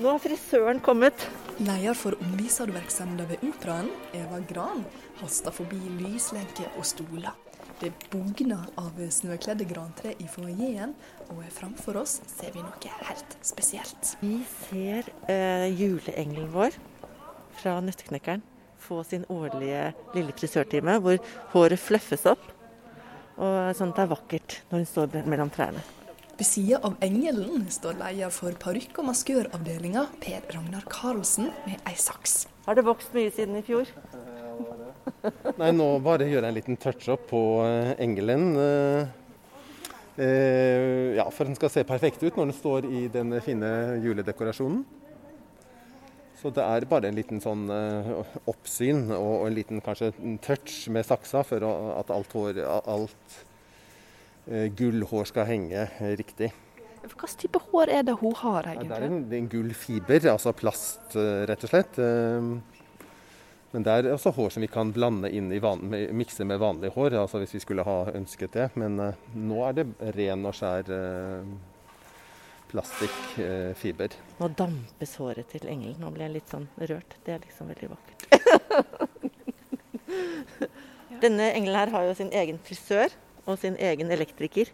Nå har frisøren kommet. Leder for omviserverksemda ved Operaen, Eva Gran, haster forbi lyslenker og stoler. Det bugner av snøkledde grantre i foajeen, og framfor oss ser vi noe helt spesielt. Vi ser eh, juleengelen vår fra Nøtteknekkeren få sin årlige lille frisørtime, hvor håret fluffes opp. Og sånn at det er vakkert når hun står mellom trærne. Ved sida av Engelen står leder for parykk- og maskøravdelinga, Per Ragnar Karlsen, med ei saks. Har det vokst mye siden i fjor? Nei, nå bare gjør jeg en liten touch-up på eh, Engelen. Eh, eh, ja, for den skal se perfekt ut når den står i den fine juledekorasjonen. Så det er bare en liten sånn oppsyn og en liten kanskje touch med saksa for at alt, hår, alt gullhår skal henge riktig. Hva slags type hår er det hun har, egentlig? det er en, en gull fiber, altså plast, eh, rett og slett. Eh, men det er også hår som vi kan blande inn i van, mikse med vanlig hår, altså hvis vi skulle ha ønsket det. Men nå er det ren og skjær plastikkfiber. Nå dampes håret til engelen. Nå blir jeg litt sånn rørt. Det er liksom veldig vakkert. Denne engelen her har jo sin egen frisør og sin egen elektriker.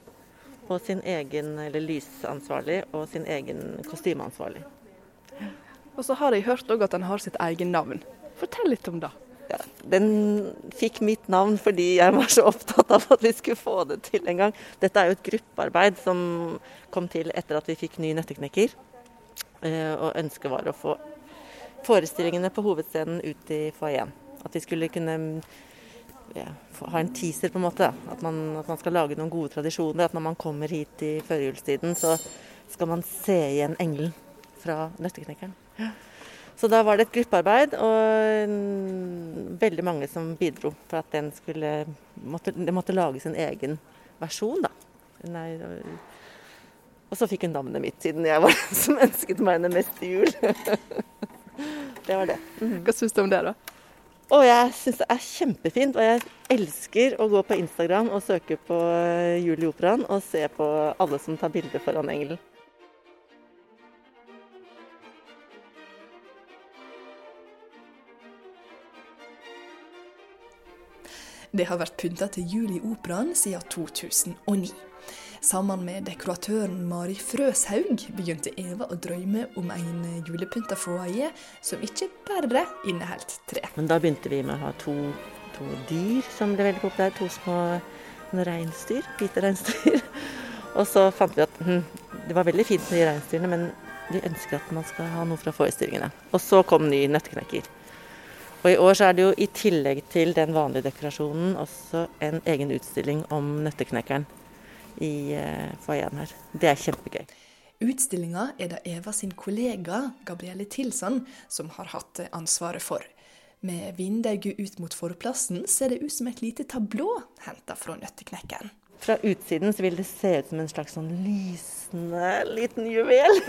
Og sin egen eller lysansvarlig og sin egen kostymeansvarlig. Og så har jeg hørt òg at han har sitt egen navn. Fortell litt om det. Ja, den fikk mitt navn fordi jeg var så opptatt av at vi skulle få det til en gang. Dette er jo et gruppearbeid som kom til etter at vi fikk ny nøtteknekker. Eh, og ønsket var å få forestillingene på hovedscenen ut i foajeen. At vi skulle kunne ha en teaser, på en måte. At man, at man, skal lage noen gode tradisjoner. At når man kommer hit i førjulstiden, så skal man se igjen engelen fra Nøtteknekkeren. Ja. Så da var det et gruppearbeid, og veldig mange som bidro for at den skulle måtte, Det måtte lage sin egen versjon, da. Nei, og så fikk hun navnet mitt, siden jeg var den som ønsket meg henne mest til jul. det var det. Mm. Hva syns du om det, da? Og jeg syns det er kjempefint, og jeg elsker å gå på Instagram og søke på eh, Jul og se på alle som tar bilde foran engelen. Det har vært pynta til Jul i Operaen siden 2009. Sammen med dekoratøren Mari Frøshaug begynte Eva å drømme om en julepynta foajé som ikke bare inneholdt tre. Men da begynte vi med å ha to, to dyr som ble veldig populære. To små reinsdyr. Hvite reinsdyr. Og så fant vi at hm, det var veldig fint med de reinsdyrene, men vi ønsker at man skal ha noe fra forestillingene. Og så kom ny nøtteknekker. Og i år så er det jo i tillegg til den vanlige dekorasjonen også en egen utstilling om nøtteknekkeren i eh, foajeen her. Det er kjempegøy. Utstillinga er det Eva sin kollega Gabrielle Tilsand som har hatt ansvaret for. Med vinduet ut mot forplassen ser det ut som et lite tablå henta fra Nøtteknekkeren. Fra utsiden så vil det se ut som en slags sånn lysende liten juvel.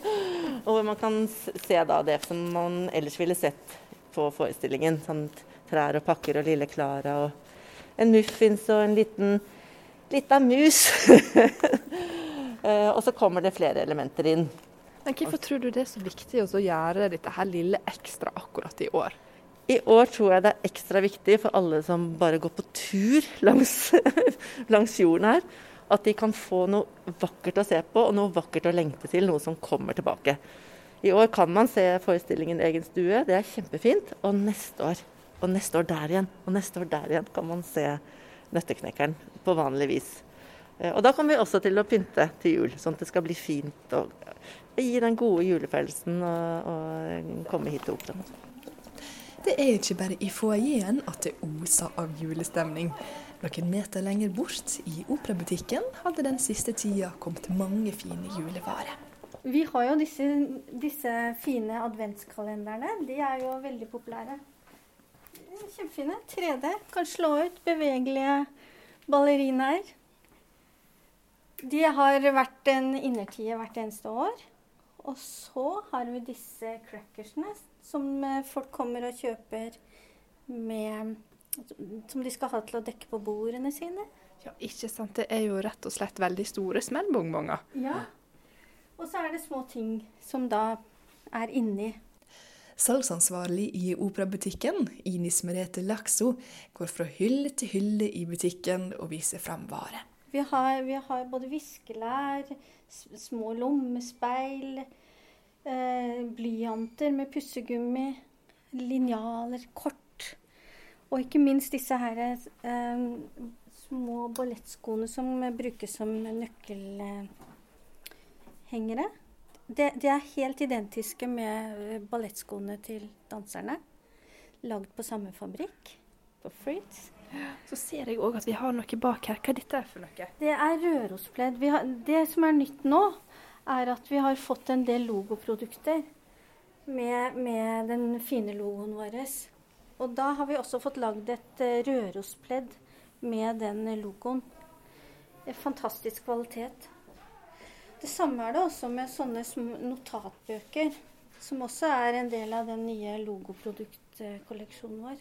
og man kan se da det som man ellers ville sett på forestillingen. Sånn trær og pakker og lille Klara og en muffins og en liten lita mus. Eh, og så kommer det flere elementer inn. Men Hvorfor tror du det er så viktig å gjøre dette her lille ekstra akkurat i år? I år tror jeg det er ekstra viktig for alle som bare går på tur langs, langs jorden her, at de kan få noe vakkert å se på og noe vakkert å lengte til, noe som kommer tilbake. I år kan man se forestillingen Egen stue, det er kjempefint. Og neste år, og neste år der igjen, og neste år der igjen kan man se Nøtteknekkeren på vanlig vis. Eh, og da kommer vi også til å pynte til jul, sånn at det skal bli fint og gi den gode julefølelsen og komme hit til operaen. Det er ikke bare i foajeen at det oser av julestemning. Noen meter lenger bort, i operabutikken, hadde den siste tida kommet mange fine julevarer. Vi har jo disse, disse fine adventskalenderne. De er jo veldig populære. Kjempefine. 3D. Kan slå ut bevegelige ballerinaer. De har vært en innertie hvert eneste år. Og så har vi disse crackersene som eh, folk kommer og kjøper med Som de skal ha til å dekke på bordene sine. Ja, ikke sant. Det er jo rett og slett veldig store smellbongbonger. Ja. Og så er det små ting som da er inni. Salgsansvarlig i operabutikken, Inis Merete Lakso, går fra hylle til hylle i butikken og viser fram vare. Vi vi har både viskelær, små lommespeil, eh, blyanter med pussegummi, linjaler, kort. Og ikke minst disse her eh, små ballettskoene som brukes som nøkkelhengere. De, er helt identiske med ballettskoene til danserne. Lagd på samme fabrikk, på Fritz. Så ser jeg òg at vi har noe bak her. Hva er dette for noe? Det er Rørospledd. Det som er nytt nå, er at vi har fått en del logoprodukter med, med den fine logoen vår. Og da har vi også fått lagd et uh, Rørospledd med den logoen. Fantastisk kvalitet. Det samme er det også med sånne notatbøker, som også er en del av den nye logoproduktkolleksjonen vår.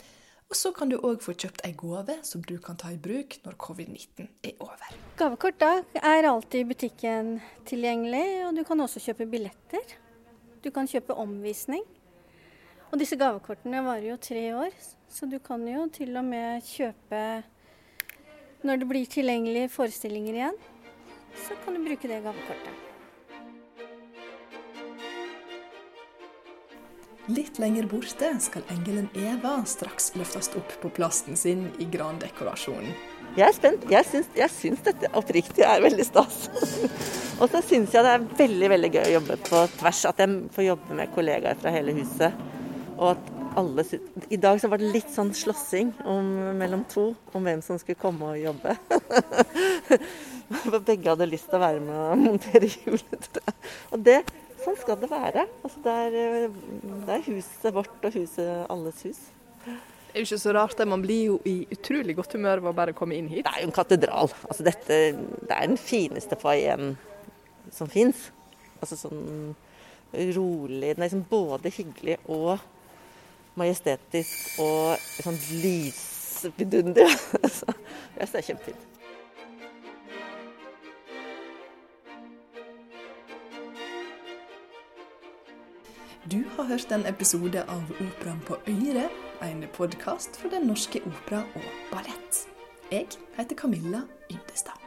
Og så kan du òg få kjøpt ei gave som du kan ta i bruk når covid-19 er over. Gavekort da er alltid i butikken tilgjengelig, og du kan også kjøpe billetter. Du kan kjøpe omvisning. Og disse gavekortene varer jo tre år, så du kan jo til og med kjøpe når det blir tilgjengelige forestillinger igjen, så kan du bruke det gavekortet. Litt lenger borte skal engelen Eva straks løftes opp på plassen sin i grandekorasjonen. Jeg er spent. Jeg syns, jeg syns dette oppriktig er veldig stas. og så syns jeg det er veldig veldig gøy å jobbe på tvers. At jeg får jobbe med kollegaer fra hele huset. Og at alle I dag så var det litt sånn slåssing mellom to om hvem som skulle komme og jobbe. For begge hadde lyst til å være med og montere juletre. Og det Sånn skal det være. Altså, det, er, det, er, huset vårt og huset alles hus. Det er jo ikke så rart, det. Man blir jo i utrolig godt humør av å bare komme inn hit. Det er jo en katedral. Altså, dette, det er den fineste foajeen som fins. Altså sånn rolig liksom Både hyggelig og majestetisk og sånn lysvidunderlig. Så jeg synes det er kjempefint. Du har hørt en episode av Operaen på Øyre, en podkast for Den norske opera og ballett. Jeg heter Camilla Yndestad.